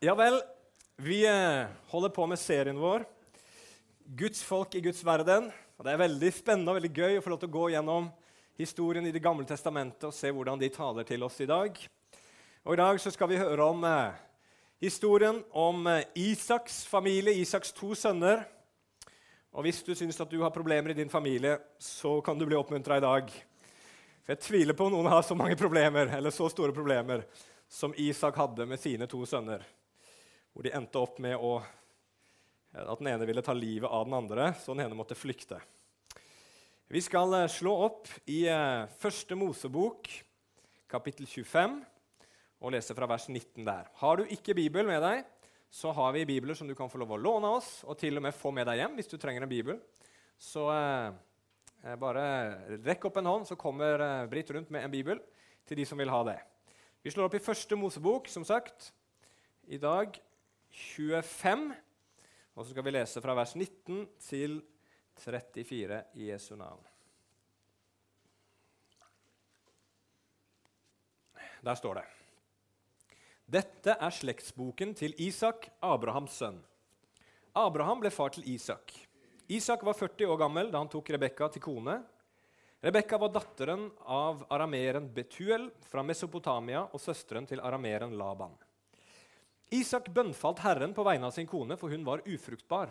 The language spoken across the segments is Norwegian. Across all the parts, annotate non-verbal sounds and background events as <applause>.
Ja vel, vi eh, holder på med serien vår 'Guds folk i Guds verden'. Og Det er veldig spennende og veldig gøy å få lov til å gå gjennom historien i Det gamle testamentet og se hvordan de taler til oss i dag. Og I dag så skal vi høre om eh, historien om eh, Isaks familie, Isaks to sønner. Og Hvis du syns at du har problemer i din familie, så kan du bli oppmuntra i dag. For Jeg tviler på om noen har så mange problemer, eller så store problemer som Isak hadde med sine to sønner hvor de endte opp med å, at den ene ville ta livet av den andre, så den ene måtte flykte. Vi skal eh, slå opp i eh, Første Mosebok, kapittel 25, og lese fra vers 19 der. Har du ikke Bibel med deg, så har vi bibler som du kan få lov å låne oss, og til og med få med deg hjem hvis du trenger en bibel. Så eh, eh bare rekk opp en hånd, så kommer Britt rundt med en bibel til de som vil ha det. Vi slår opp i Første Mosebok, som sagt, i dag. 25. Og så skal vi lese fra vers 19 til 34 i Jesu navn. Der står det. Dette er slektsboken til Isak, Abrahams sønn. Abraham ble far til Isak. Isak var 40 år gammel da han tok Rebekka til kone. Rebekka var datteren av arameren Betuel fra Mesopotamia og søsteren til arameren Laban. Isak bønnfalt Herren på vegne av sin kone, for hun var ufruktbar.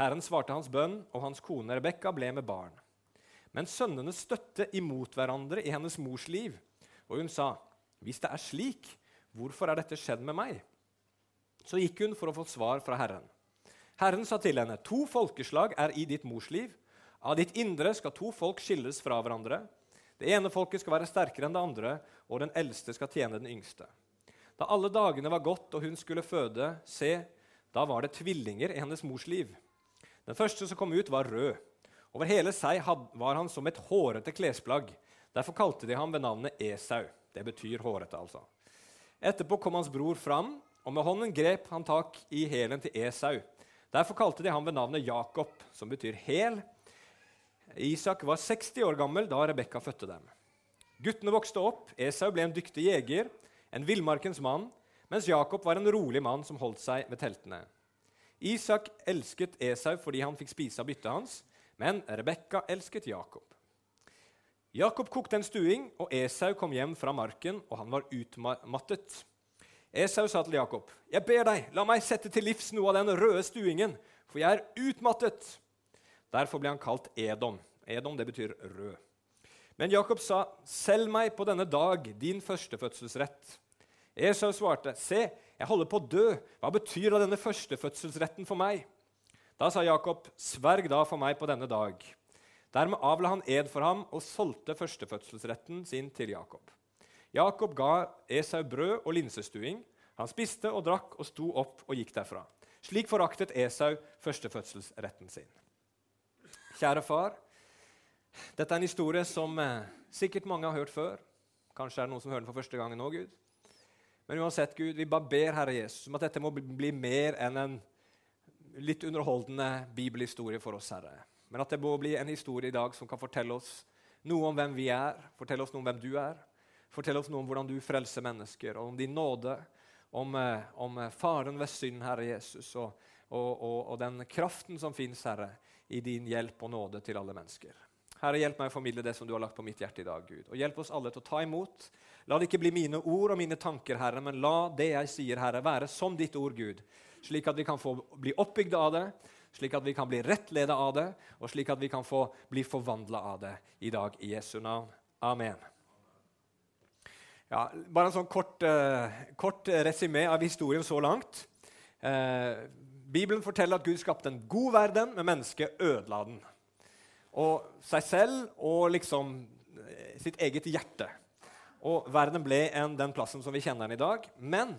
Herren svarte hans bønn, og hans kone Rebekka ble med barn. Men sønnene støtte imot hverandre i hennes mors liv, og hun sa, 'Hvis det er slik, hvorfor er dette skjedd med meg?' Så gikk hun for å få svar fra Herren. Herren sa til henne, 'To folkeslag er i ditt mors liv.' Av ditt indre skal to folk skilles fra hverandre. Det ene folket skal være sterkere enn det andre, og den eldste skal tjene den yngste. Da alle dagene var gått og hun skulle føde, se, da var det tvillinger i hennes mors liv. Den første som kom ut, var rød. Over hele seg var han som et hårete klesplagg. Derfor kalte de ham ved navnet Esau. Det betyr hårete, altså. Etterpå kom hans bror fram, og med hånden grep han tak i hælen til Esau. Derfor kalte de ham ved navnet Jakob, som betyr hæl. Isak var 60 år gammel da Rebekka fødte dem. Guttene vokste opp. Esau ble en dyktig jeger en villmarkens mann, mens Jakob var en rolig mann som holdt seg ved teltene. Isak elsket Esau fordi han fikk spise av byttet hans, men Rebekka elsket Jakob. Jakob kokte en stuing, og Esau kom hjem fra marken, og han var utmattet. Esau sa til Jakob, 'Jeg ber deg, la meg sette til livs noe av den røde stuingen, for jeg er utmattet.' Derfor ble han kalt Edom. Edom det betyr rød. Men Jakob sa, 'Selg meg på denne dag din førstefødselsrett.' Esau svarte, 'Se, jeg holder på å dø. Hva betyr da denne førstefødselsretten for meg?' Da sa Jakob, 'Sverg da for meg på denne dag.' Dermed avla han ed for ham og solgte førstefødselsretten sin til Jakob. Jakob ga Esau brød og linsestuing. Han spiste og drakk og sto opp og gikk derfra. Slik foraktet Esau førstefødselsretten sin. Kjære far, dette er en historie som eh, sikkert mange har hørt før. Kanskje er det noen som hører den for første gang nå, Gud. Men uansett, Gud, vi bare ber Herre Jesus om at dette må bli mer enn en litt underholdende bibelhistorie for oss, Herre. Men at det må bli en historie i dag som kan fortelle oss noe om hvem vi er, fortelle oss noe om hvem du er. Fortelle oss noe om hvordan du frelser mennesker, og om din nåde, om, eh, om eh, faren ved synd, Herre Jesus, og, og, og, og den kraften som fins, Herre, i din hjelp og nåde til alle mennesker. Herre, hjelp meg å formidle det som du har lagt på mitt hjerte i dag. Gud. Og Hjelp oss alle til å ta imot. La det ikke bli mine ord og mine tanker, Herre, men la det jeg sier, Herre, være som ditt ord, Gud. Slik at vi kan få bli oppbygd av det, slik at vi kan bli rettleda av det, og slik at vi kan få bli forvandla av det i dag. I Jesu navn. Amen. Ja, bare en sånn kort, uh, kort resymé av historien så langt. Uh, Bibelen forteller at Gud skapte en god verden, men mennesket ødela den og seg selv og liksom eh, sitt eget hjerte. Og verden ble en, den plassen som vi kjenner den i dag. Men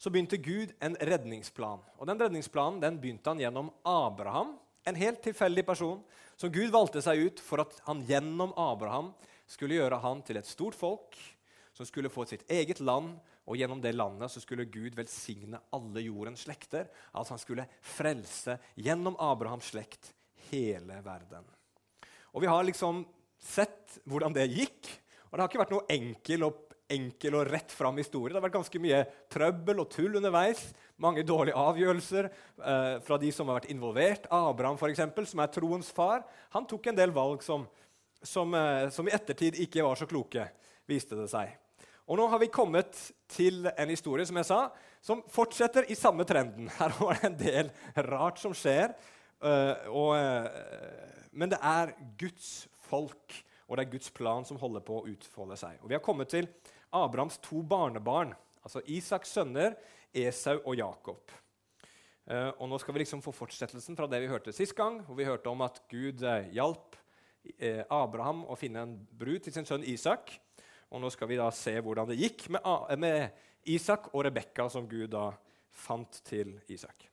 så begynte Gud en redningsplan. Og Den redningsplanen den begynte han gjennom Abraham, en helt tilfeldig person som Gud valgte seg ut for at han gjennom Abraham skulle gjøre han til et stort folk som skulle få sitt eget land, og gjennom det landet så skulle Gud velsigne alle jordens slekter. Altså han skulle frelse gjennom Abrahams slekt hele verden. Og vi har liksom sett hvordan det gikk. Og det har ikke vært noe enkel og enkel og rett fram historie. Det har vært ganske mye trøbbel og tull underveis. Mange dårlige avgjørelser eh, fra de som har vært involvert. Abraham, for eksempel, som er troens far, han tok en del valg som, som, eh, som i ettertid ikke var så kloke, viste det seg. Og nå har vi kommet til en historie som jeg sa, som fortsetter i samme trenden. <laughs> Her var det en del rart som skjer. Uh, og, uh, men det er Guds folk og det er Guds plan som holder på å utfolde seg. Og Vi har kommet til Abrahams to barnebarn, altså Isaks sønner, Esau og Jakob. Uh, og Nå skal vi liksom få fortsettelsen fra det vi hørte sist gang, hvor vi hørte om at Gud hjalp Abraham å finne en brud til sin sønn Isak. Og nå skal vi da se hvordan det gikk med Isak og Rebekka, som Gud da fant til Isak.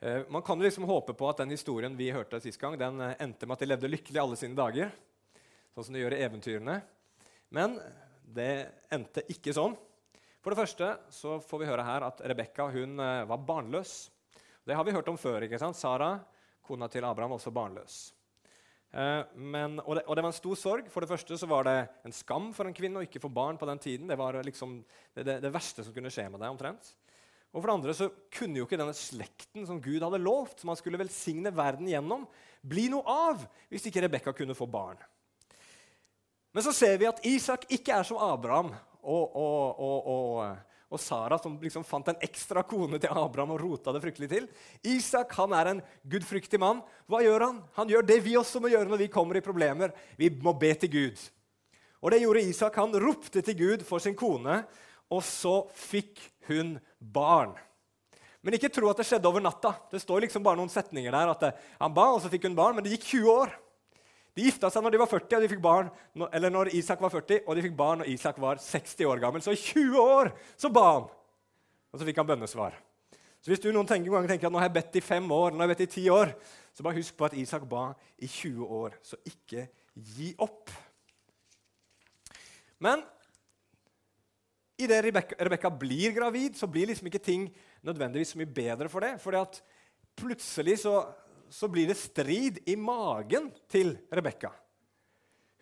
Eh, man kan liksom håpe på at den historien vi hørte sist gang, den eh, endte med at de levde lykkelig alle sine dager, sånn som de gjør i eventyrene. Men det endte ikke sånn. For det første så får vi høre her at Rebekka eh, var barnløs. Det har vi hørt om før. ikke sant? Sara, kona til Abraham, også barnløs. Men, og, det, og, det, var en stor sorg. For det første så var det en skam for en kvinne å ikke få barn på den tiden. Det var liksom det, det, det verste som kunne skje med deg. omtrent. Og for det andre så kunne jo ikke denne slekten som Gud hadde lovt, som han skulle velsigne verden gjennom, bli noe av hvis ikke Rebekka kunne få barn. Men så ser vi at Isak ikke er som Abraham og, og, og, og Sara, som liksom fant en ekstra kone til Abraham og rota det fryktelig til. Isak han er en gudfryktig mann. Hva gjør han? Han gjør det vi også må gjøre når vi kommer i problemer. Vi må be til Gud. Og det gjorde Isak. Han ropte til Gud for sin kone, og så fikk hun barn. Men ikke tro at det skjedde over natta. Det står liksom bare noen setninger der at Han ba, og så fikk hun barn, men det gikk 20 år. De gifta seg når de var 40, og de fikk barn, eller når Isak var 40, og de fikk barn når Isak var 60 år gammel. Så i 20 år så ba han! Og så fikk han bønnesvar. Så hvis du noen tenker, ganger tenker at nå har jeg bedt i fem år, nå har jeg bedt i ti år, så bare husk på at Isak ba i 20 år. Så ikke gi opp. Men idet Rebekka blir gravid, så blir liksom ikke ting nødvendigvis så mye bedre for det. at plutselig så så blir det strid i magen til Rebekka.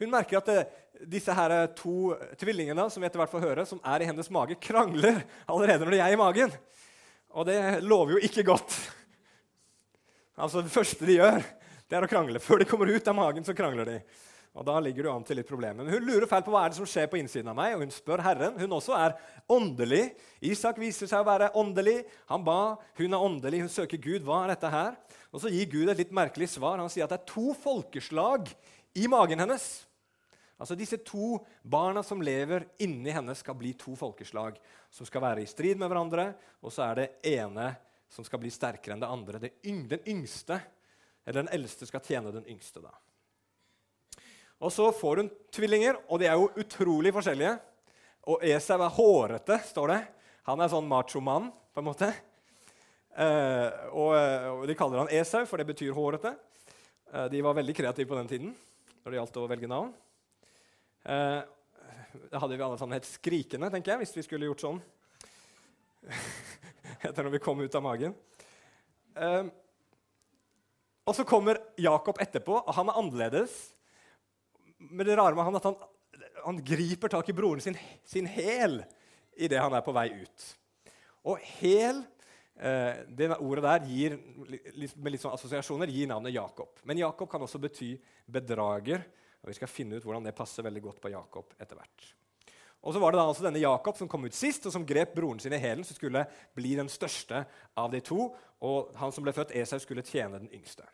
Hun merker at det, eh, disse her eh, to tvillingene som vi etter hvert får høre, som er i hennes mage, krangler allerede når de er i magen. Og det lover jo ikke godt. Altså, Det første de gjør, det er å krangle. Før de kommer ut av magen, så krangler de. Og da ligger du an til litt problemer. Men hun lurer fælt på hva er det som skjer på innsiden av meg, og hun spør Herren. Hun også er åndelig. Isak viser seg å være åndelig. Han ba, hun er åndelig, hun søker Gud. Hva er dette her? Og så gir Gud et litt merkelig svar. Han sier at det er to folkeslag i magen hennes. Altså Disse to barna som lever inni henne, skal bli to folkeslag som skal være i strid med hverandre. Og så er det ene som skal bli sterkere enn det andre. Det yng, den yngste, eller den eldste, skal tjene den yngste. da. Og så får hun tvillinger, og de er jo utrolig forskjellige. Og Esau er hårete, står det. Han er sånn macho-mann, på en måte. Eh, og, og, De kaller han Esau, for det betyr hårete. Eh, de var veldig kreative på den tiden når det gjaldt å velge navn. Eh, det hadde vi alle sammen hett Skrikende, tenker jeg, hvis vi skulle gjort sånn. <laughs> Etter når vi kom ut av magen. Eh, og så kommer Jakob etterpå, og han er annerledes men det rare med han at han, han griper tak i broren sin, sin hæl idet han er på vei ut. Og hæl eh, det ordet der gir, med litt sånn assosiasjoner gir navnet Jakob. Men Jakob kan også bety bedrager. og Vi skal finne ut hvordan det passer veldig godt på Jakob etter hvert. Og så var det da altså denne Jakob som kom ut sist, og som grep broren sin i hælen, som skulle bli den største av de to. Og han som ble født, Esau, skulle tjene den yngste.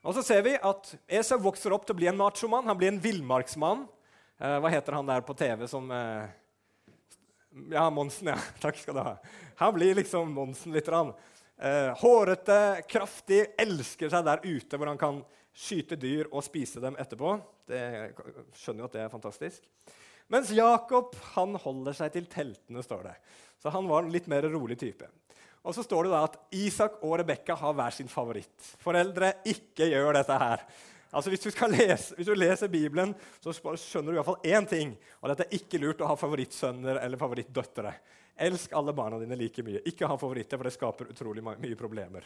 Og så ser vi at Esau vokser opp til å bli en machomann. Han blir en villmarksmann. Eh, hva heter han der på TV som eh, Ja, Monsen. ja. <laughs> Takk skal du ha. Han blir liksom Monsen litt. Eh, hårete, kraftig, elsker seg der ute hvor han kan skyte dyr og spise dem etterpå. Det, skjønner jo at det er fantastisk. Mens Jakob han holder seg til teltene, står det. Så han var en litt mer rolig type. Og så står det da at Isak og Rebekka har hver sin favoritt. Foreldre, ikke gjør dette her. Altså hvis, du lese, hvis du leser Bibelen, så skjønner du iallfall én ting. Og dette er ikke lurt å ha favorittsønner eller favorittdøtre. Elsk alle barna dine like mye. Ikke ha favoritter, for det skaper utrolig mye problemer.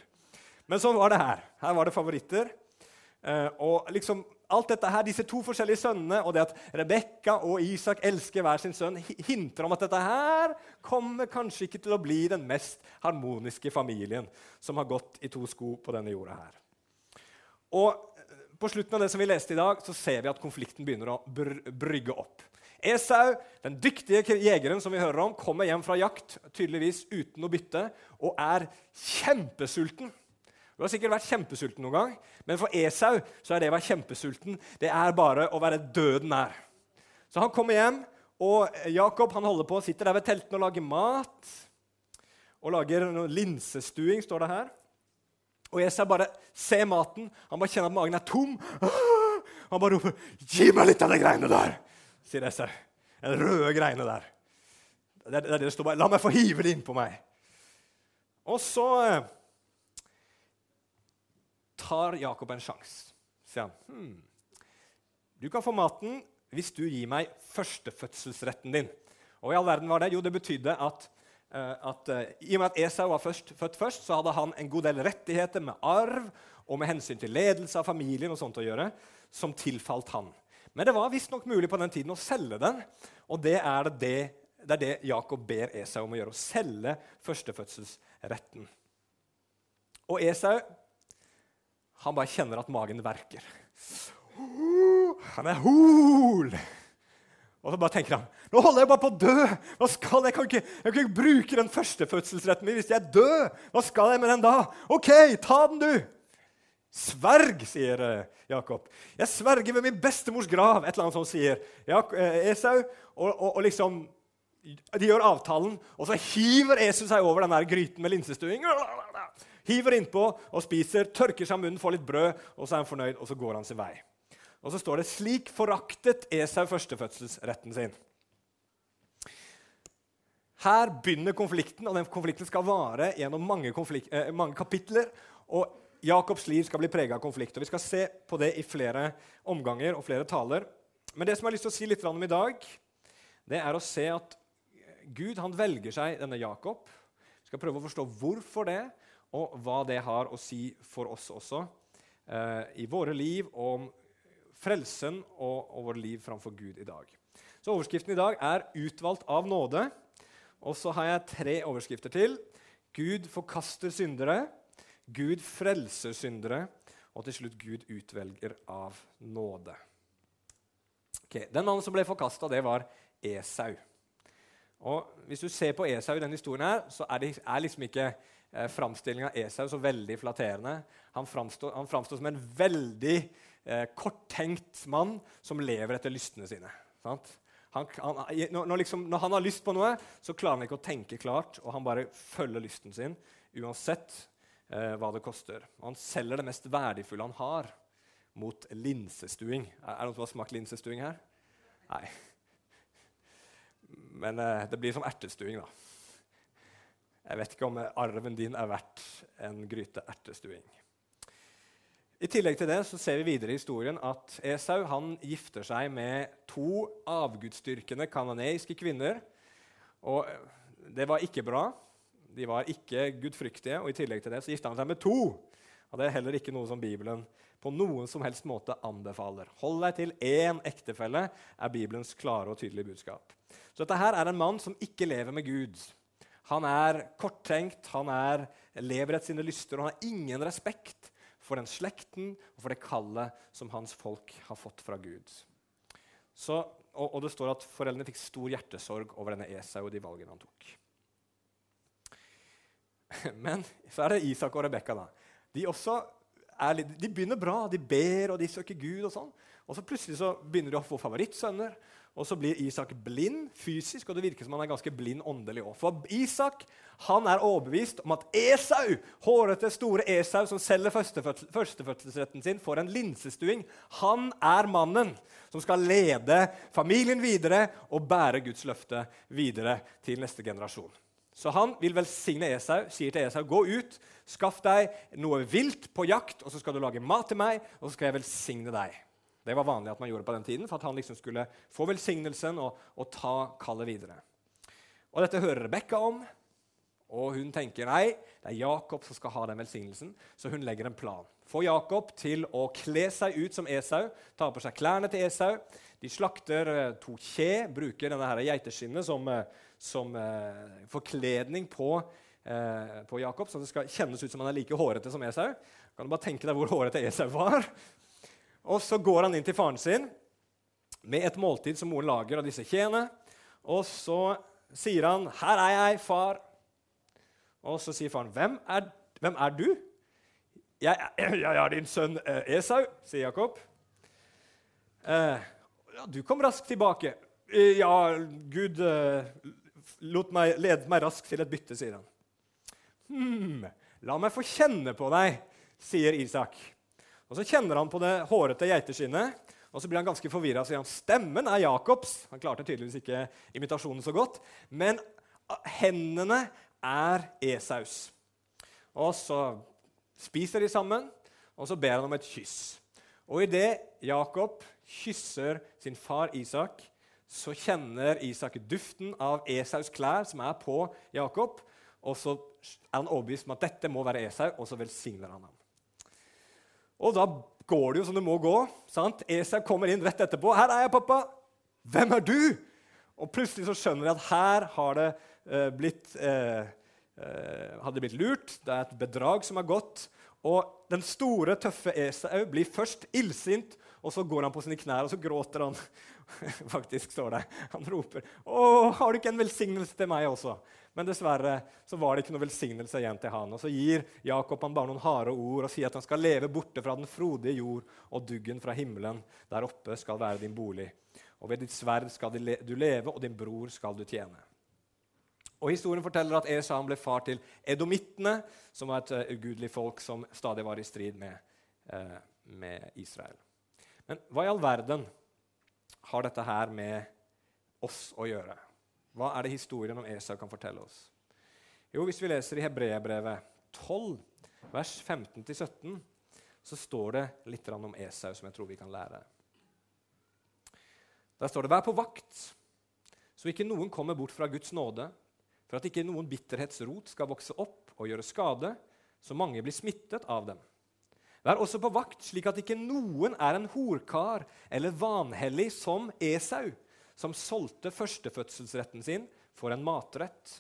Men sånn var det her. Her var det favoritter. Eh, og liksom alt dette her, disse to forskjellige sønnene og det at Rebekka og Isak elsker hver sin sønn, hinter om at dette her kommer kanskje ikke til å bli den mest harmoniske familien som har gått i to sko på denne jorda her. Og På slutten av det som vi leste i dag, så ser vi at konflikten begynner å br brygge opp. Esau, den dyktige jegeren som vi hører om, kommer hjem fra jakt tydeligvis uten å bytte og er kjempesulten. Du har sikkert vært kjempesulten noen gang, men for Esau så er det å være kjempesulten det er bare å være døden nær. Så han kommer hjem, og Jakob han holder på, sitter der ved teltene og lager mat. Og lager noe linsestuing, står det her. Og Esau bare ser maten. Han bare kjenner at magen er tom. <gasps> Han bare roper 'Gi meg litt av de greiene der!' sier Esau. De røde greiene der. Det er det det står bare. 'La meg få hive det innpå meg.' Og så eh, tar Jakob en sjanse. Sier han, hm, 'Du kan få maten hvis du gir meg førstefødselsretten din.' Og i all verden var det? Jo, det betydde at, uh, at uh, i og med at Esau var først, født først, så hadde han en god del rettigheter med arv og med hensyn til ledelse av familien og sånt å gjøre, som tilfalt han. Men det var visstnok mulig på den tiden å selge den, og det er det, det, er det Jakob ber Esau om å gjøre. Å selge førstefødselsretten. Og Esau han bare kjenner at magen verker. Han er hol! Og så bare tenker han nå holder jeg bare på å dø. Hva skal Jeg kan ikke, jeg kan ikke bruke den førstefødselsretten min hvis jeg er død. Hva skal jeg med den da? OK, ta den, du! Sverg, sier eh, Jakob. Jeg sverger ved min bestemors grav, et eller annet som sier eh, Esau. Og, og, og, liksom, De gjør avtalen, og så hiver Esau seg over den der gryten med linsestuing hiver innpå og spiser, tørker seg munnen, får litt brød, og så er han fornøyd, og så går han sin vei. Og så står det 'Slik foraktet Esau førstefødselsretten sin'. Her begynner konflikten, og den konflikten skal vare gjennom mange, eh, mange kapitler. og Jakobs liv skal bli prega av konflikt. og Vi skal se på det i flere omganger og flere taler. Men det som jeg har lyst til å si litt om i dag, det er å se at Gud han velger seg denne Jakob. Vi skal prøve å forstå hvorfor det, og hva det har å si for oss også eh, i våre liv, om frelsen og, og vårt liv framfor Gud i dag. Så Overskriften i dag er 'Utvalgt av nåde'. Og så har jeg tre overskrifter til. Gud forkaster syndere, Gud frelser syndere, og til slutt Gud utvelger av nåde. Okay, den mannen som ble forkasta, det var Esau. Og Hvis du ser på Esau i denne historien, her, så er det er liksom ikke eh, framstillinga av Esau så veldig flatterende. Han framstår, som en veldig eh, korttenkt mann som lever etter lystene sine. Han, han, når, liksom, når, han har lyst på noe, så klarer han ikke å tenke klart, og han bare følger lysten sin uansett eh, hva det koster. Han selger det mest verdifulle han har, mot linsestuing. Er, er det noen som har smakt linsestuing her? Nei. Men eh, det blir som ertestuing, da. Jeg vet ikke om arven din er verdt en gryte ertestuing. I tillegg til det så ser vi videre i historien at Esau han gifter seg med to avgudsdyrkende kanoneiske kvinner. Og det var ikke bra. De var ikke gudfryktige. Og i tillegg til det så gifta han seg med to. Og det er heller ikke noe som Bibelen på noen som helst måte anbefaler. Hold deg til én ektefelle, er Bibelens klare og tydelige budskap. Så dette her er en mann som ikke lever med Gud. Han er korttenkt, han er, lever etter sine lyster, og han har ingen respekt for den slekten og for det kallet som hans folk har fått fra Gud. Så, og, og, det står at foreldrene fikk stor hjertesorg over denne Esau og de valgene han tok. <laughs> Men så er det Isak og Rebekka. De, de begynner bra, de ber og de søker Gud. Og sånn. Og så plutselig så begynner de å få favorittsønner. Og så blir Isak blind fysisk, og det virker som han er ganske blind åndelig òg. For Isak han er overbevist om at Esau, hårete, store Esau som selger førstefødselsretten sin for en linsestuing, han er mannen som skal lede familien videre og bære Guds løfte videre til neste generasjon. Så han vil velsigne Esau, sier til Esau, gå ut, skaff deg noe vilt på jakt, og så skal du lage mat til meg, og så skal jeg velsigne deg. Det var vanlig at man gjorde på den tiden for at han liksom skulle få velsignelsen og, og ta kallet videre. Og Dette hører Rebekka om, Og hun tenker nei, det er Jakob som skal ha den velsignelsen, så hun legger en plan. Få Jakob til å kle seg ut som Esau, ta på seg klærne til Esau. De slakter eh, to kje, bruker denne her geiteskinnet som, eh, som uh, forkledning på, uh, på Jakob, så det skal kjennes ut som han er like hårete som Esau. Kan du bare tenke deg hvor hårete Esau var? Og så går han inn til faren sin med et måltid som moren lager av disse kjene. Og så sier han, 'Her er jeg, far.' Og så sier faren, 'Hvem er, hvem er du?' Jeg, <clears throat> jeg, er din sønn eh, Esau', sier Jakob. Eh, 'Du kom raskt tilbake.' Eh, 'Ja, Gud eh, meg, ledet meg raskt til et bytte', sier han. Hm, 'La meg få kjenne på deg', sier Isak. Og Så kjenner han på det hårete geiteskinnet, og så blir han ganske forvirra og sier han, stemmen er Jakobs. Han klarte tydeligvis ikke imitasjonen så godt. Men hendene er Esaus. Og så spiser de sammen, og så ber han om et kyss. Og idet Jakob kysser sin far Isak, så kjenner Isak duften av Esaus klær som er på Jakob. Og så er han overbevist om at dette må være Esau, og så velsigner han ham. Og da går det jo som det må gå. sant? Esau kommer inn rett etterpå. 'Her er jeg, pappa.' 'Hvem er du?' Og plutselig så skjønner jeg at her har det eh, blitt, eh, eh, hadde blitt lurt. Det er et bedrag som har gått. Og den store, tøffe Esau blir først illsint, og så går han på sine knær og så gråter han. <laughs> Faktisk står det. Han roper, 'Å, har du ikke en velsignelse til meg også?' Men dessverre så var det ikke noe velsignelse igjen til han. Og så gir Jakob han bare noen harde ord og sier at han skal leve borte fra den frodige jord, og duggen fra himmelen der oppe skal være din bolig. Og ved ditt sverd skal du leve, og din bror skal du tjene. Og Historien forteller at Esau ble far til edomittene, som var et uh, ugudelig folk som stadig var i strid med, uh, med Israel. Men hva i all verden har dette her med oss å gjøre? Hva er det historien om Esau kan fortelle oss? Jo, Hvis vi leser i Hebreerbrevet 12, vers 15-17, så står det litt om Esau som jeg tror vi kan lære. Der står det 'Vær på vakt, så ikke noen kommer bort fra Guds nåde', for at ikke noen bitterhetsrot skal vokse opp og gjøre skade, så mange blir smittet av dem. Vær også på vakt, slik at ikke noen er en horkar eller vanhellig som Esau, som solgte førstefødselsretten sin for en matrett.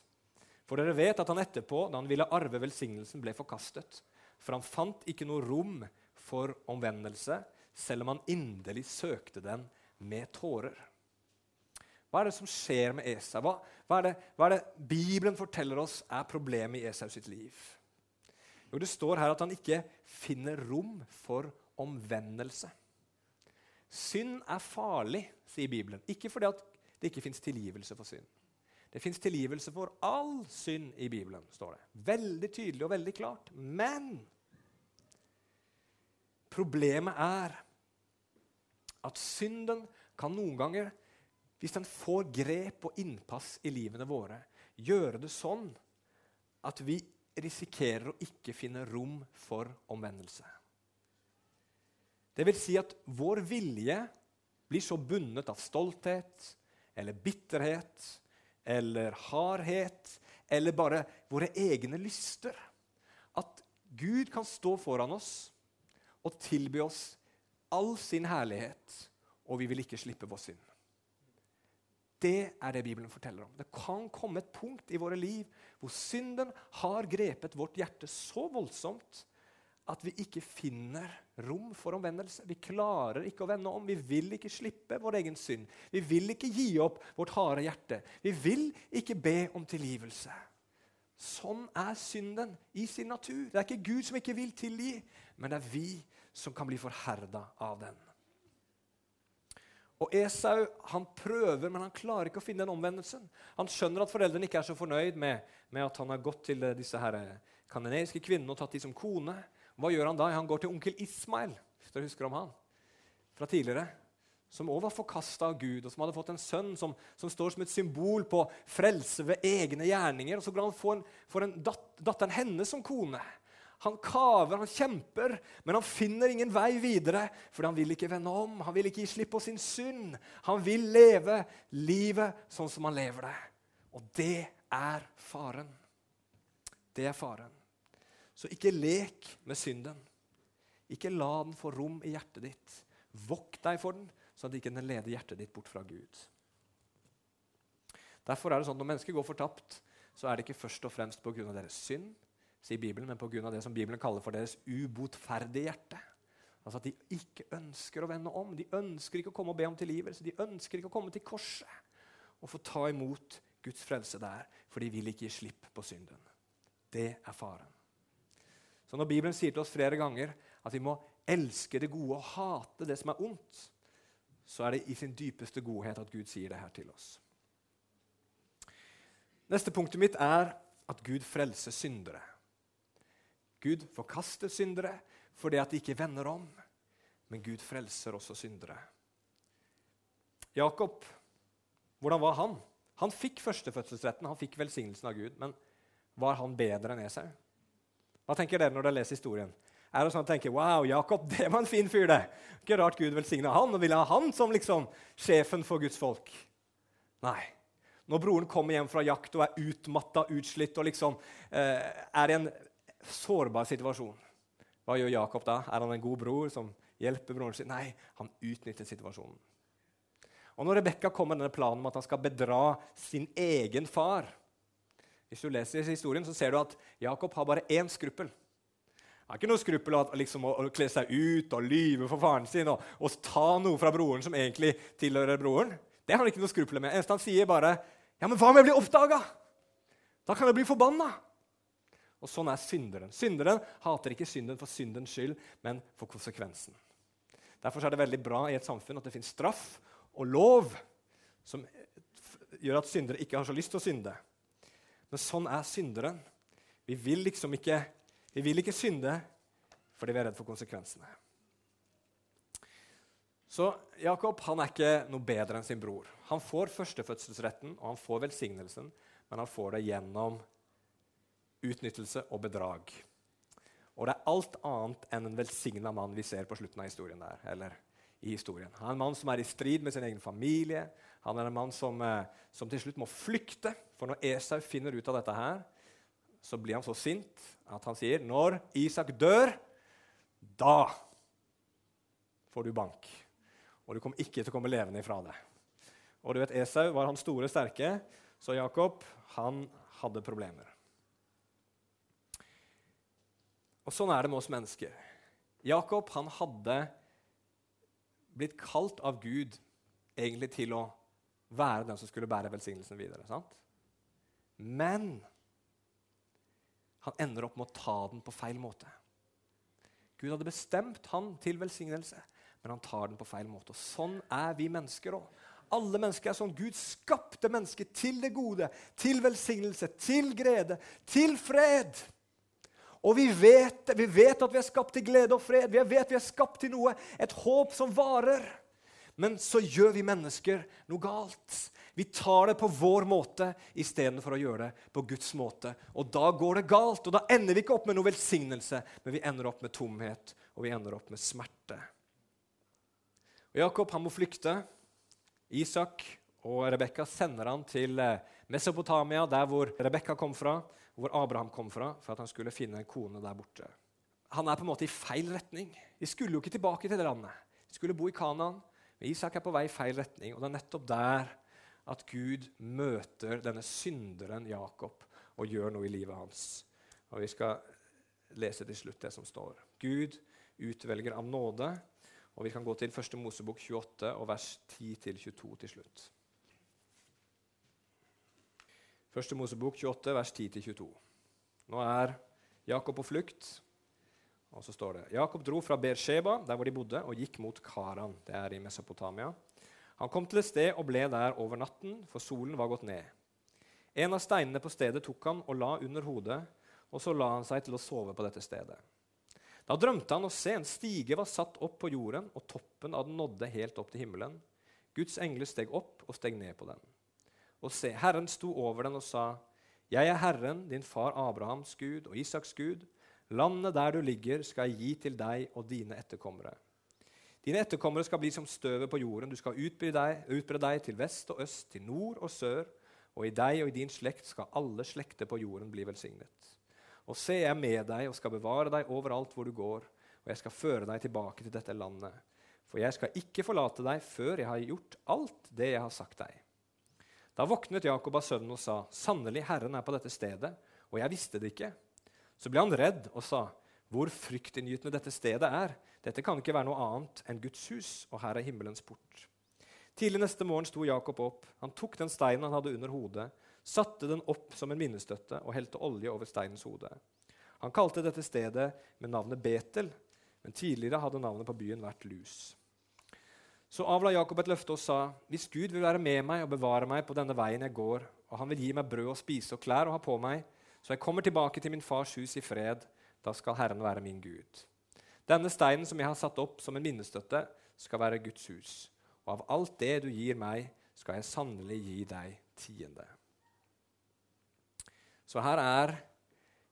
For dere vet at han etterpå, da han ville arve velsignelsen, ble forkastet. For han fant ikke noe rom for omvendelse, selv om han inderlig søkte den med tårer. Hva er det som skjer med Esau? Hva, hva, hva er det Bibelen forteller oss er problemet i Esau sitt liv? Jo, Det står her at han ikke finner rom for omvendelse. Synd er farlig, sier Bibelen. Ikke fordi det ikke fins tilgivelse for synd. Det fins tilgivelse for all synd i Bibelen, står det. Veldig tydelig og veldig klart. Men problemet er at synden kan noen ganger, hvis den får grep og innpass i livene våre, gjøre det sånn at vi risikerer å ikke finne rom for omvendelse. Det vil si at vår vilje blir så bundet av stolthet eller bitterhet eller hardhet eller bare våre egne lyster at Gud kan stå foran oss og tilby oss all sin herlighet, og vi vil ikke slippe vår synd. Det er det Bibelen forteller om. Det kan komme et punkt i våre liv hvor synden har grepet vårt hjerte så voldsomt at vi ikke finner rom for omvendelse. Vi klarer ikke å vende om. Vi vil ikke slippe vår egen synd. Vi vil ikke gi opp vårt harde hjerte. Vi vil ikke be om tilgivelse. Sånn er synden i sin natur. Det er ikke Gud som ikke vil tilgi, men det er vi som kan bli forherda av den. Og Esau han prøver, men han klarer ikke å finne den omvendelsen. Han skjønner at foreldrene ikke er så fornøyd med, med at han har gått til disse her kanoneiske kvinnene og tatt de som kone. Hva gjør han da? Han går til onkel Ismail, hvis dere husker om han, fra tidligere. Som òg var forkasta av Gud, og som hadde fått en sønn som, som, står som et symbol på frelse ved egne gjerninger. Og så får han få en, får en dat, datteren hennes som kone. Han kaver, han kjemper, men han finner ingen vei videre. For han vil ikke vende om, han vil ikke gi slipp på sin synd. Han vil leve livet sånn som han lever det. Og det er faren. Det er faren. Så ikke lek med synden. Ikke la den få rom i hjertet ditt. Vokt deg for den, sånn at ikke den leder hjertet ditt bort fra Gud. Derfor er det sånn at Når mennesker går fortapt, så er det ikke først og fremst pga. deres synd, sier Bibelen, men pga. det som Bibelen kaller for deres ubotferdige hjerte. Altså At de ikke ønsker å vende om. De ønsker ikke å komme og be om tilgivelse. De ønsker ikke å komme til korset og få ta imot Guds frelse der, for de vil ikke gi slipp på synden. Det er faren. Så når Bibelen sier til oss flere ganger at vi må elske det gode og hate det som er ondt, så er det i sin dypeste godhet at Gud sier det her til oss. Neste punktet mitt er at Gud frelser syndere. Gud forkaster syndere fordi at de ikke vender om, men Gud frelser også syndere. Jakob, hvordan var han? Han fikk førstefødselsretten, han fikk velsignelsen av Gud. Men var han bedre enn Esau? Hva tenker dere når dere leser historien? Er det sånn at tenker, wow, Jakob, <laughs> det var en fin fyr, det. Ikke rart Gud velsigna han og ville ha han som liksom sjefen for Guds folk. Nei. Når broren kommer hjem fra jakt og er utmatta, utslitt og liksom eh, er i en sårbar situasjon, hva gjør Jakob da? Er han en god bror som hjelper broren sin? Nei, han utnytter situasjonen. Og Når Rebekka kommer med denne planen om at han skal bedra sin egen far Hvis du leser historien, så ser du at Jakob har bare én skruppel. Han har ikke noe skruppel liksom, å, kle seg ut og lyve for faren sin og, og, ta noe fra broren som egentlig tilhører broren. Det har han ikke noe skruppel med. Eneste han sier, bare ja, men hva om jeg blir oppdaga? Da kan jeg bli forbanna. Og sånn er synderen. Synderen hater ikke synden for syndens skyld, men for konsekvensen. Derfor er det veldig bra i et samfunn at det finnes straff og lov som gjør at syndere ikke har så lyst til å synde. Men sånn er synderen. Vi vil liksom ikke, vi vil ikke synde fordi vi er redd for konsekvensene. Så Jakob han er ikke noe bedre enn sin bror. Han får førstefødselsretten og han får velsignelsen, men han får det gjennom utnyttelse og bedrag. Og det er alt annet enn en velsigna mann vi ser på slutten av historien. der, eller i historien. Han er en mann som er i strid med sin egen familie. Han er en mann som, eh, som til slutt må flykte. For når Esau finner ut av dette, her, så blir han så sint at han sier når Isak dør, da får du bank. Og du kommer ikke til å komme levende ifra det. Og du vet, Esau var han store, sterke, så Jakob han hadde problemer. Og Sånn er det med oss mennesker. Jakob han hadde blitt kalt av Gud egentlig til å være den som skulle bære velsignelsen videre. sant? Men han ender opp med å ta den på feil måte. Gud hadde bestemt han til velsignelse, men han tar den på feil måte. Og Sånn er vi mennesker òg. Alle mennesker er sånn. Gud skapte mennesket til det gode, til velsignelse, til glede, til fred. Og vi vet, vi vet, at vi er skapt til glede og fred. Vi vet vi er skapt til noe, et håp som varer. Men så gjør vi mennesker noe galt. Vi tar det på vår måte istedenfor å gjøre det på Guds måte. Og da går det galt, og da ender vi ikke opp med noe velsignelse, men vi ender opp med tomhet, og vi ender opp med smerte. Og Jakob han må flykte. Isak og Rebekka sender han til eh, Mesopotamia, der hvor Rebekka kom fra hvor Abraham kom fra, for at han skulle finne en kone der borte. Han er på en måte i feil retning. De skulle jo ikke tilbake til det landet. De skulle bo i Kanaan. Men Isak er på vei i feil retning, og det er nettopp der at Gud møter denne synderen Jakob og gjør noe i livet hans. Og Vi skal lese til slutt det som står. Gud utvelger av nåde. Og Vi kan gå til 1. Mosebok 28 og vers 10-22 til slutt. 1. Mosebok 28, vers 10-22. Nå er Jakob på flukt, og så står det Jakob dro fra Beersheba, der hvor de bodde, og gikk mot Karan. Det er i Mesopotamia. Han kom til et sted og ble der over natten, for solen var gått ned. En av steinene på stedet tok han og la under hodet, og så la han seg til å sove på dette stedet. Da drømte han å se en stige var satt opp på jorden, og toppen av den nådde helt opp til himmelen. Guds engler steg opp og steg ned på den. Og se, Herren sto over den og sa, Jeg er Herren, din far Abrahams Gud og Isaks Gud. Landet der du ligger, skal jeg gi til deg og dine etterkommere. Dine etterkommere skal bli som støvet på jorden. Du skal utbre deg, utbre deg til vest og øst, til nord og sør. Og i deg og i din slekt skal alle slekter på jorden bli velsignet. Og se, jeg er med deg og skal bevare deg overalt hvor du går, og jeg skal føre deg tilbake til dette landet. For jeg skal ikke forlate deg før jeg har gjort alt det jeg har sagt deg. Da våknet Jakob av søvnen og sa, Sannelig, Herren er på dette stedet, og jeg visste det ikke. Så ble han redd og sa, Hvor fryktinngytende dette stedet er. Dette kan ikke være noe annet enn Guds hus, og her er himmelens port. Tidlig neste morgen sto Jakob opp. Han tok den steinen han hadde under hodet, satte den opp som en minnestøtte og helte olje over steinens hode. Han kalte dette stedet med navnet Betel, men tidligere hadde navnet på byen vært Lus. Så avla Jakob et løfte og sa, Hvis Gud vil være med meg og bevare meg på denne veien jeg går, og han vil gi meg brød og spise og klær og ha på meg, så jeg kommer tilbake til min fars hus i fred, da skal Herren være min Gud. Denne steinen som jeg har satt opp som en minnestøtte, skal være Guds hus og av alt det du gir meg, skal jeg sannelig gi deg tiende. Så her er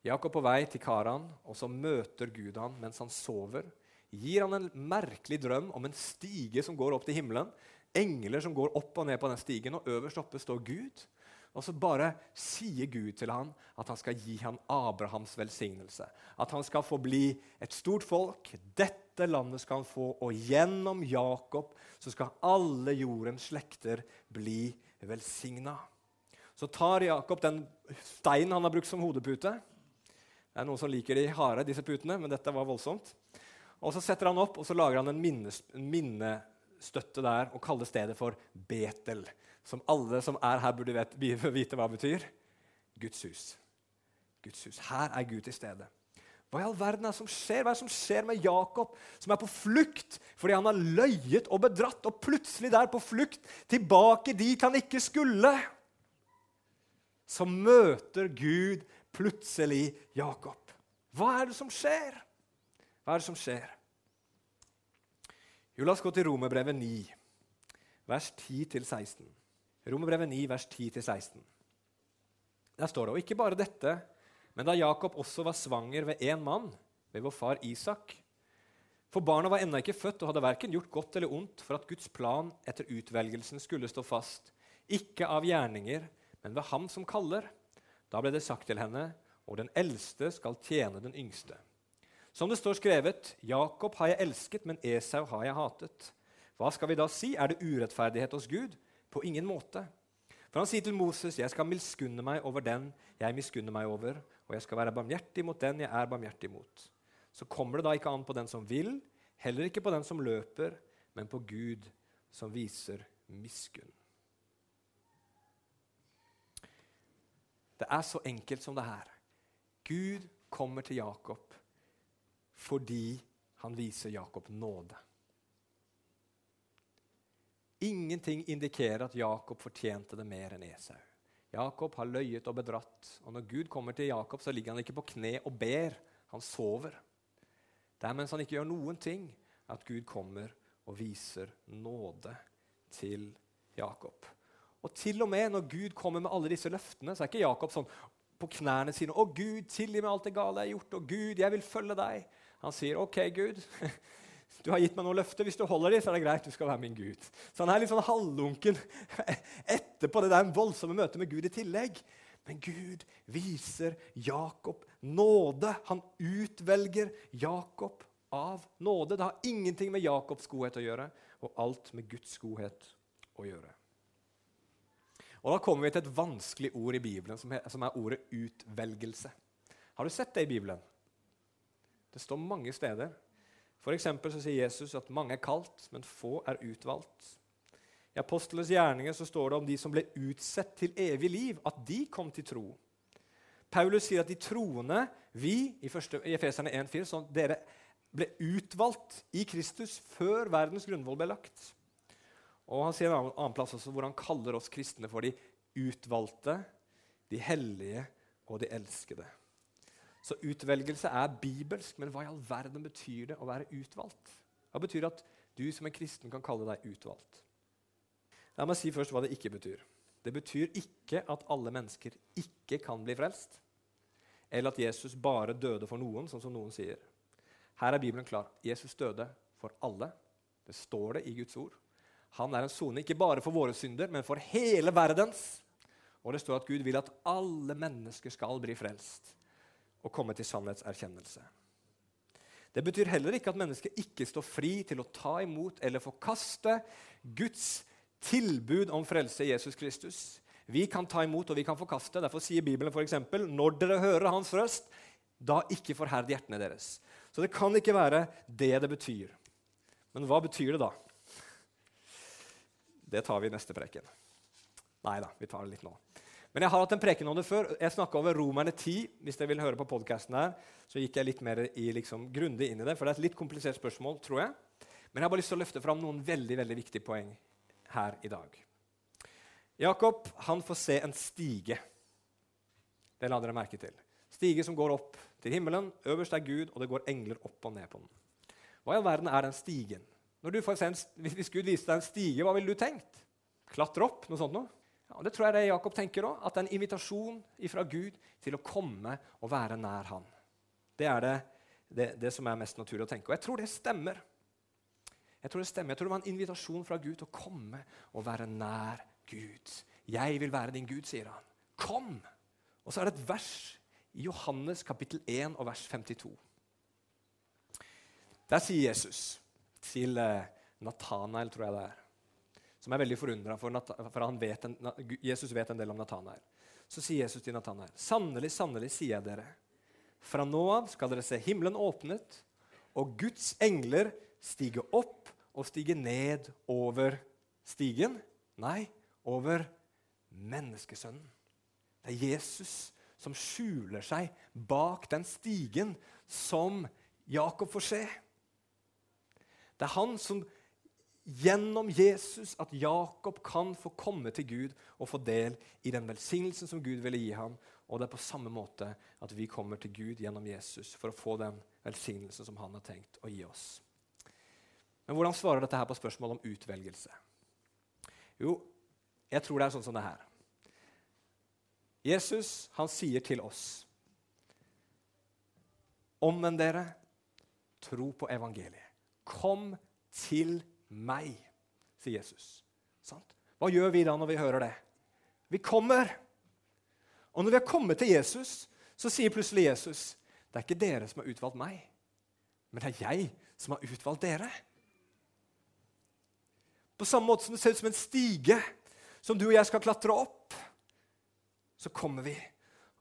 Jakob på vei til Karan, og så møter Gud han mens han sover. Gir han en merkelig drøm om en stige som går opp til himmelen. Engler som går opp og ned på den stigen, og øverst oppe står Gud. Og så bare sier Gud til ham at han skal gi ham Abrahams velsignelse. At han skal få bli et stort folk. Dette landet skal han få, og gjennom Jakob så skal alle jordens slekter bli velsigna. Så tar Jakob den steinen han har brukt som hodepute. Det er noen som liker de harde, disse putene, men dette var voldsomt. Og Så setter han opp og så lager han en, minnes, en minnestøtte der og kalle stedet for Betel som alle som er her, burde vite, vite hva betyr. Guds hus. Guds hus. Her er Gud til stede. Hva i all verden er det som skjer? Hva er det som skjer med Jakob, som er på flukt fordi han har løyet og bedratt, og plutselig der på flukt tilbake dit han ikke skulle? Så møter Gud plutselig Jakob. Hva er det som skjer? Hva er det som skjer? Jo, la oss gå til Romerbrevet 9, vers 10-16. Romerbrevet 9, vers 10-16. Der står det, og ikke bare dette, men da Jakob også var svanger ved én mann, ved vår far Isak. For barna var ennå ikke født og hadde verken gjort godt eller ondt for at Guds plan etter utvelgelsen skulle stå fast, ikke av gjerninger, men ved ham som kaller. Da ble det sagt til henne, og den eldste skal tjene den yngste. Som det står skrevet, Jakob har jeg elsket, men Esau har jeg hatet. Hva skal vi da si? Er det urettferdighet hos Gud? På ingen måte. For han sier til Moses, 'Jeg skal miskunne meg over den jeg miskunner meg over,' 'og jeg skal være barmhjertig mot den jeg er barmhjertig mot.' Så kommer det da ikke an på den som vil, heller ikke på den som løper, men på Gud som viser miskunn. Det er så enkelt som det her. Gud kommer til Jakob fordi han viser Jakob nåde. Ingenting indikerer at Jakob fortjente det mer enn Esau. Jakob har løyet og bedratt, og når Gud kommer til Jakob, så ligger han ikke på kne og ber. Han sover. Det er mens han ikke gjør noen ting, at Gud kommer og viser nåde til Jakob. Og til og med når Gud kommer med alle disse løftene, så er ikke Jakob sånn på knærne sine 'Å, Gud, tilgi meg alt det gale jeg har gjort.' 'Å, Gud, jeg vil følge deg.' Han sier, 'OK, Gud, <laughs> du har gitt meg noen løfter. Hvis du holder dem, så er det greit. Du skal være min Gud. Så han er litt sånn halvlunken <laughs> etterpå det der voldsomme møtet med Gud i tillegg. Men Gud viser Jakob nåde. Han utvelger Jakob av nåde. Det har ingenting med Jakobs godhet å gjøre, og alt med Guds godhet å gjøre. Og Da kommer vi til et vanskelig ord i Bibelen, som er, ordet utvelgelse. Har du sett det i Bibelen? Det står mange steder. For så sier Jesus at mange er kalt, men få er utvalgt. I Apostelens gjerninger så står det om de som ble utsett til evig liv, at de kom til tro. Paulus sier at de troende, vi, i, første, i Efeserne 1,4, så dere ble utvalgt i Kristus før verdens grunnvoll ble lagt. Og Han sier en annen plass også hvor han kaller oss kristne for de utvalgte, de hellige og de elskede. Så utvelgelse er bibelsk, men hva i all verden betyr det å være utvalgt? Hva betyr det at du som en kristen kan kalle deg utvalgt? La meg si først hva det ikke betyr. Det betyr ikke at alle mennesker ikke kan bli frelst, eller at Jesus bare døde for noen, sånn som noen sier. Her er Bibelen klar. Jesus døde for alle. Det står det i Guds ord. Han er en sone ikke bare for våre synder, men for hele verdens. Og det står at Gud vil at alle mennesker skal bli frelst å komme til sannhetserkjennelse. Det betyr heller ikke at mennesket ikke står fri til å ta imot eller forkaste Guds tilbud om frelse i Jesus Kristus. Vi kan ta imot og vi kan forkaste. Derfor sier Bibelen f.eks.: Når dere hører Hans røst, da ikke forherd hjertene deres. Så det kan ikke være det det betyr. Men hva betyr det da? Det tar vi i neste preken. Nei da, vi tar det litt nå. Men jeg har hatt en preken om det før. Jeg snakka over Romerne 10. Hvis dere vil høre på podkasten her, så gikk jeg litt mer i, liksom, grundig inn i det. For det er et litt komplisert spørsmål, tror jeg. Men jeg har bare lyst til å løfte fram noen veldig, veldig viktige poeng her i dag. Jakob han får se en stige. Det la dere merke til. Stige som går opp til himmelen. Øverst er Gud, og det går engler opp og ned på den. Hva i all verden er den stigen? Når du får se en, hvis Gud viste deg en stige, hva ville du tenkt? Klatre opp? Noe sånt noe? Ja, det tror jeg det Jakob tenker òg. At det er en invitasjon fra Gud til å komme og være nær Han. Det er det, det, det, som er mest naturlig å tenke. Og jeg tror det stemmer. Jeg tror det stemmer. Jeg tror det var en invitasjon fra Gud til å komme og være nær Gud. Jeg vil være din Gud, sier han. Kom! Og så er det et vers i Johannes kapittel 1 og vers 52. Der sier Jesus til eh, Nathanael, tror jeg det er som er veldig forundra, for, for vet en, Jesus vet en del om Natanael. Så sier Jesus til Natanael.: Sannelig, sannelig, sier jeg dere, fra nå av skal dere se himmelen åpnet, og Guds engler stige opp og stige ned over stigen. Nei, over menneskesønnen. Det er Jesus som skjuler seg bak den stigen som Jakob får se. Det er han som gjennom Jesus at Jakob kan få komme til Gud og få del i den velsignelsen som Gud ville gi ham. Og det er på samme måte at vi kommer til Gud gjennom Jesus for å få den velsignelsen som han har tenkt å gi oss. Men hvordan svarer dette her på spørsmålet om utvelgelse? Jo, jeg tror det er sånn som det her. Jesus han sier til oss Omvend dere, tro på evangeliet. Kom til meg, sier Jesus. Sant? Hva gjør vi da når vi hører det? Vi kommer. Og når vi har kommet til Jesus, så sier plutselig Jesus det er ikke dere som har utvalgt meg, men det er jeg som har utvalgt dere. På samme måte som det ser ut som en stige som du og jeg skal klatre opp, så kommer vi,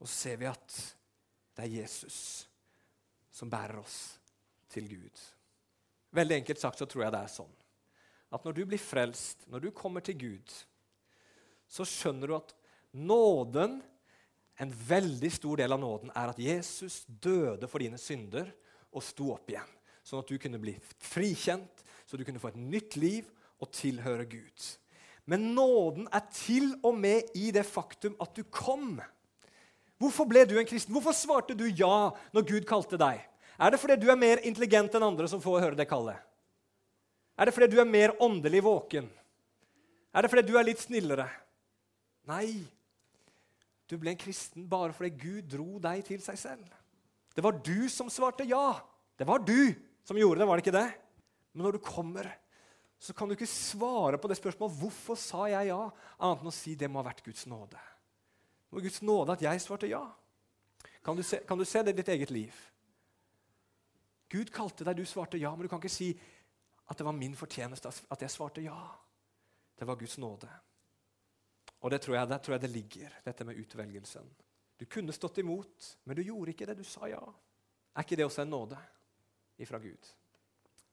og så ser vi at det er Jesus som bærer oss til Gud. Veldig enkelt sagt så tror jeg det er sånn at når du blir frelst, når du kommer til Gud, så skjønner du at nåden, en veldig stor del av nåden, er at Jesus døde for dine synder og sto opp igjen. Sånn at du kunne bli frikjent, så du kunne få et nytt liv og tilhøre Gud. Men nåden er til og med i det faktum at du kom. Hvorfor ble du en kristen? Hvorfor svarte du ja når Gud kalte deg? Er det fordi du er mer intelligent enn andre som får høre det kallet? Er det fordi du er mer åndelig våken? Er det fordi du er litt snillere? Nei. Du ble en kristen bare fordi Gud dro deg til seg selv. Det var du som svarte ja. Det var du som gjorde det, var det ikke det? Men når du kommer, så kan du ikke svare på det spørsmålet 'Hvorfor sa jeg ja?' annet enn å si det må ha vært Guds nåde. Det var Guds nåde at jeg svarte ja. Kan du se, kan du se det i ditt eget liv? Gud kalte deg, du svarte ja, men du kan ikke si at det var min fortjeneste at jeg svarte ja. Det var Guds nåde. Og det tror jeg, Der tror jeg det ligger, dette med utvelgelsen. Du kunne stått imot, men du gjorde ikke det. Du sa ja. Er ikke det også en nåde ifra Gud?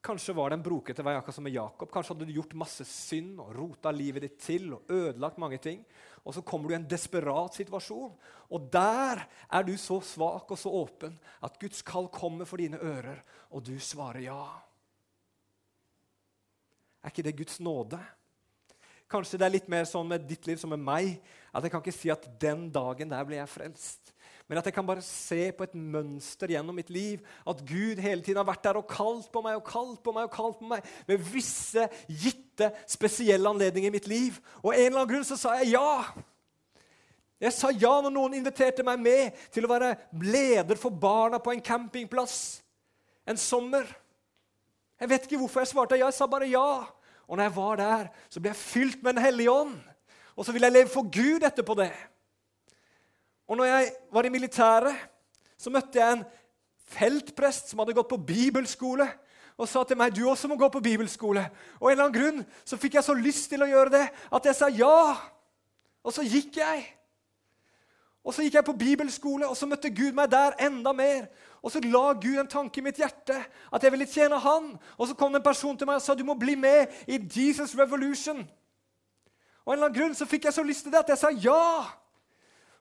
Kanskje var det en brokete vei, akkurat som med Jakob. Kanskje hadde du gjort masse synd og rota livet ditt til og ødelagt mange ting. Og så kommer du i en desperat situasjon, og der er du så svak og så åpen at Guds kall kommer for dine ører, og du svarer ja. Er ikke det Guds nåde? Kanskje det er litt mer sånn med ditt liv som med meg, at jeg kan ikke si at den dagen der ble jeg frelst. Men at jeg kan bare se på et mønster gjennom mitt liv. At Gud hele tiden har vært der og kalt på meg og kalt på meg og kalt på meg ved visse gitte, spesielle anledninger i mitt liv. Og en eller annen grunn så sa jeg ja. Jeg sa ja når noen inviterte meg med til å være leder for barna på en campingplass en sommer. Jeg vet ikke hvorfor jeg svarte ja. Jeg sa bare ja. Og når jeg var der, så ble jeg fylt med Den hellige ånd. Og så ville jeg leve for Gud etterpå det. Og når jeg var i militæret, så møtte jeg en feltprest som hadde gått på bibelskole, og sa til meg du også må gå på bibelskole. Og en eller annen grunn så fikk jeg så lyst til å gjøre det at jeg sa ja. Og så gikk jeg. Og så gikk jeg på bibelskole, og så møtte Gud meg der enda mer. Og så la Gud en tanke i mitt hjerte at jeg ville tjene Han. Og så kom det en person til meg og sa du må bli med i Jesus Revolution. Og en eller annen grunn så fikk jeg så lyst til det at jeg sa ja.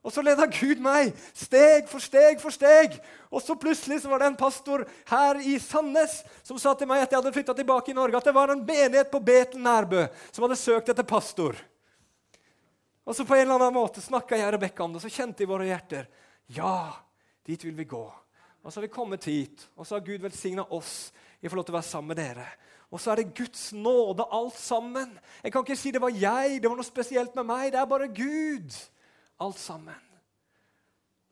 Og så leda Gud meg steg for steg for steg. Og så plutselig så var det en pastor her i Sandnes som sa til meg at jeg hadde flytta tilbake i Norge, at det var en menighet på Betel Nærbø som hadde søkt etter pastor. Og så på en eller annen måte snakka jeg og Rebekka om det, og så kjente i våre hjerter ja, dit vil vi gå. Og så har vi kommet hit, og så har Gud velsigna oss i forhold til å være sammen med dere. Og så er det Guds nåde, alt sammen. Jeg kan ikke si det var jeg, det var noe spesielt med meg. Det er bare Gud alt sammen.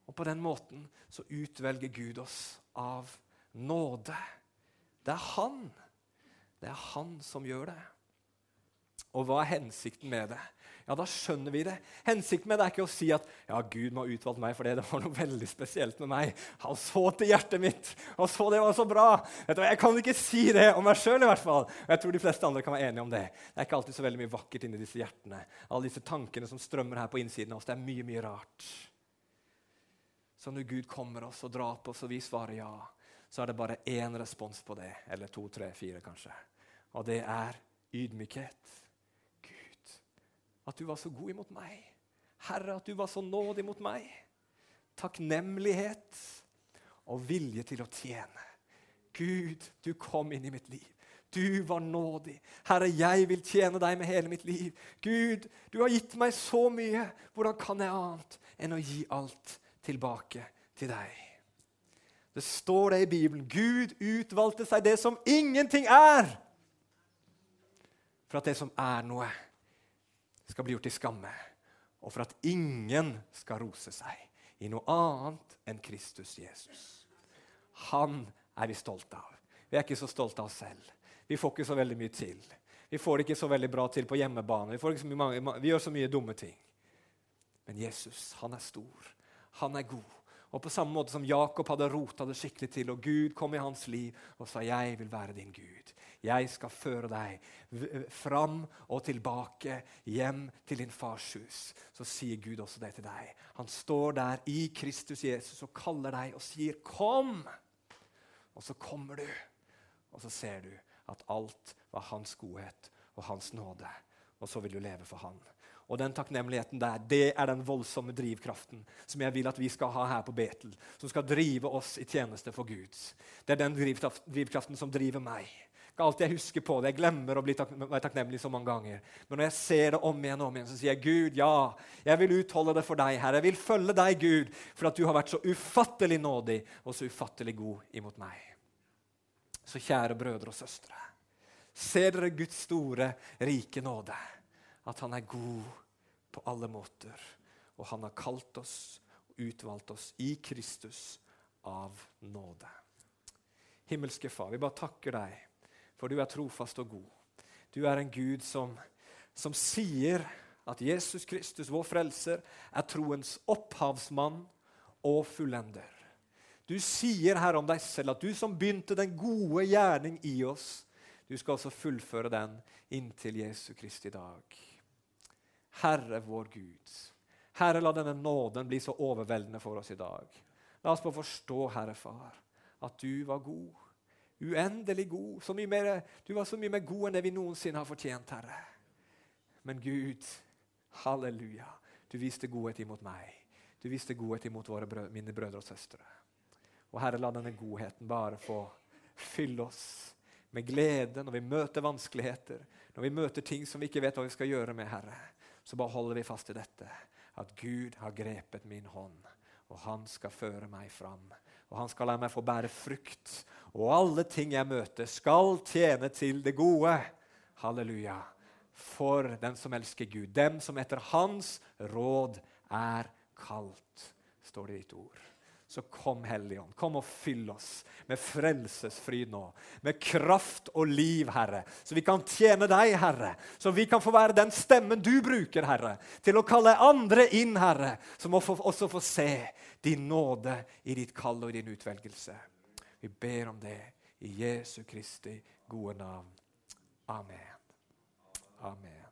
Og på den måten så utvelger Gud oss av nåde. Det er Han. Det er Han som gjør det. Og hva er hensikten med det? Ja, Da skjønner vi det. Hensikten med det er ikke å si at ja, Gud må ha utvalgt meg fordi det var noe veldig spesielt med meg. Han så til hjertet mitt, og så det var så bra. Jeg kan ikke si det om meg sjøl, i hvert fall. Og jeg tror de fleste andre kan være enige om det. Det er ikke alltid så veldig mye vakkert inni disse hjertene. Alle disse tankene som strømmer her på innsiden av oss. Det er mye, mye rart. Så når Gud kommer oss og drar på oss, og vi svarer ja, så er det bare én respons på det. Eller to, tre, fire, kanskje. Og det er ydmykhet. At du var så god imot meg. Herre, at du var så nådig mot meg. Takknemlighet og vilje til å tjene. Gud, du kom inn i mitt liv. Du var nådig. Herre, jeg vil tjene deg med hele mitt liv. Gud, du har gitt meg så mye. Hvordan kan jeg annet enn å gi alt tilbake til deg? Det står det i Bibelen. Gud utvalgte seg det som ingenting er, for at det som er noe, skal bli gjort til skamme, og for at ingen skal rose seg i noe annet enn Kristus Jesus. Han er vi stolte av. Vi er ikke så stolte av oss selv. Vi får ikke så veldig mye til. Vi får det ikke så veldig bra til på hjemmebane. Vi, mange, vi gjør så mye dumme ting. Men Jesus, han er stor. Han er god. Og på samme måte som Jakob hadde rota det skikkelig til, og Gud kom i hans liv og sa 'Jeg vil være din Gud'. Jeg skal føre deg fram og tilbake, hjem til din fars hus. Så sier Gud også det til deg. Han står der i Kristus Jesus og kaller deg og sier 'Kom!' Og så kommer du, og så ser du at alt var hans godhet og hans nåde. Og så vil du leve for han. Og den takknemligheten der, det er den voldsomme drivkraften som jeg vil at vi skal ha her på Betel. Som skal drive oss i tjeneste for Gud. Det er den drivkraften som driver meg. Ikke alltid jeg husker på det. Jeg glemmer å bli tak være takknemlig så mange ganger. Men når jeg ser det om igjen og om igjen, så sier jeg, Gud, ja, jeg vil utholde det for deg, Herre. Jeg vil følge deg, Gud, for at du har vært så ufattelig nådig og så ufattelig god imot meg. Så kjære brødre og søstre, ser dere Guds store, rike nåde at han er god på alle måter. Og han har kalt oss og utvalgt oss i Kristus av nåde. Himmelske Far, vi bare takker deg, for du er trofast og god. Du er en Gud som, som sier at Jesus Kristus, vår frelser, er troens opphavsmann og fullender. Du sier her om deg selv at du som begynte den gode gjerning i oss, du skal også fullføre den inntil Jesu Kristi dag. Herre vår Gud. Herre, la denne nåden bli så overveldende for oss i dag. La oss få forstå, Herre Far, at du var god. Uendelig god. Mer, du var så mye mer god enn det vi noensinne har fortjent, Herre. Men Gud, halleluja, du viste godhet imot meg. Du viste godhet imot brød, mine brødre og søstre. Og Herre, la denne godheten bare få fylle oss med glede når vi møter vanskeligheter, når vi møter ting som vi ikke vet hva vi skal gjøre med, Herre så bare holder vi fast i dette. At Gud har grepet min hånd, og han skal føre meg fram. Og han skal la meg få bære frukt. Og alle ting jeg møter, skal tjene til det gode. Halleluja. For den som elsker Gud. Dem som etter hans råd er kalt, står det i ditt ord. Så kom Helligånd, kom og fyll oss med frelsesfryd nå. Med kraft og liv, Herre, så vi kan tjene deg, Herre. Så vi kan få være den stemmen du bruker, Herre, til å kalle andre inn, Herre. Som også får se din nåde i ditt kall og i din utvelgelse. Vi ber om det i Jesu Kristi gode navn. Amen. Amen.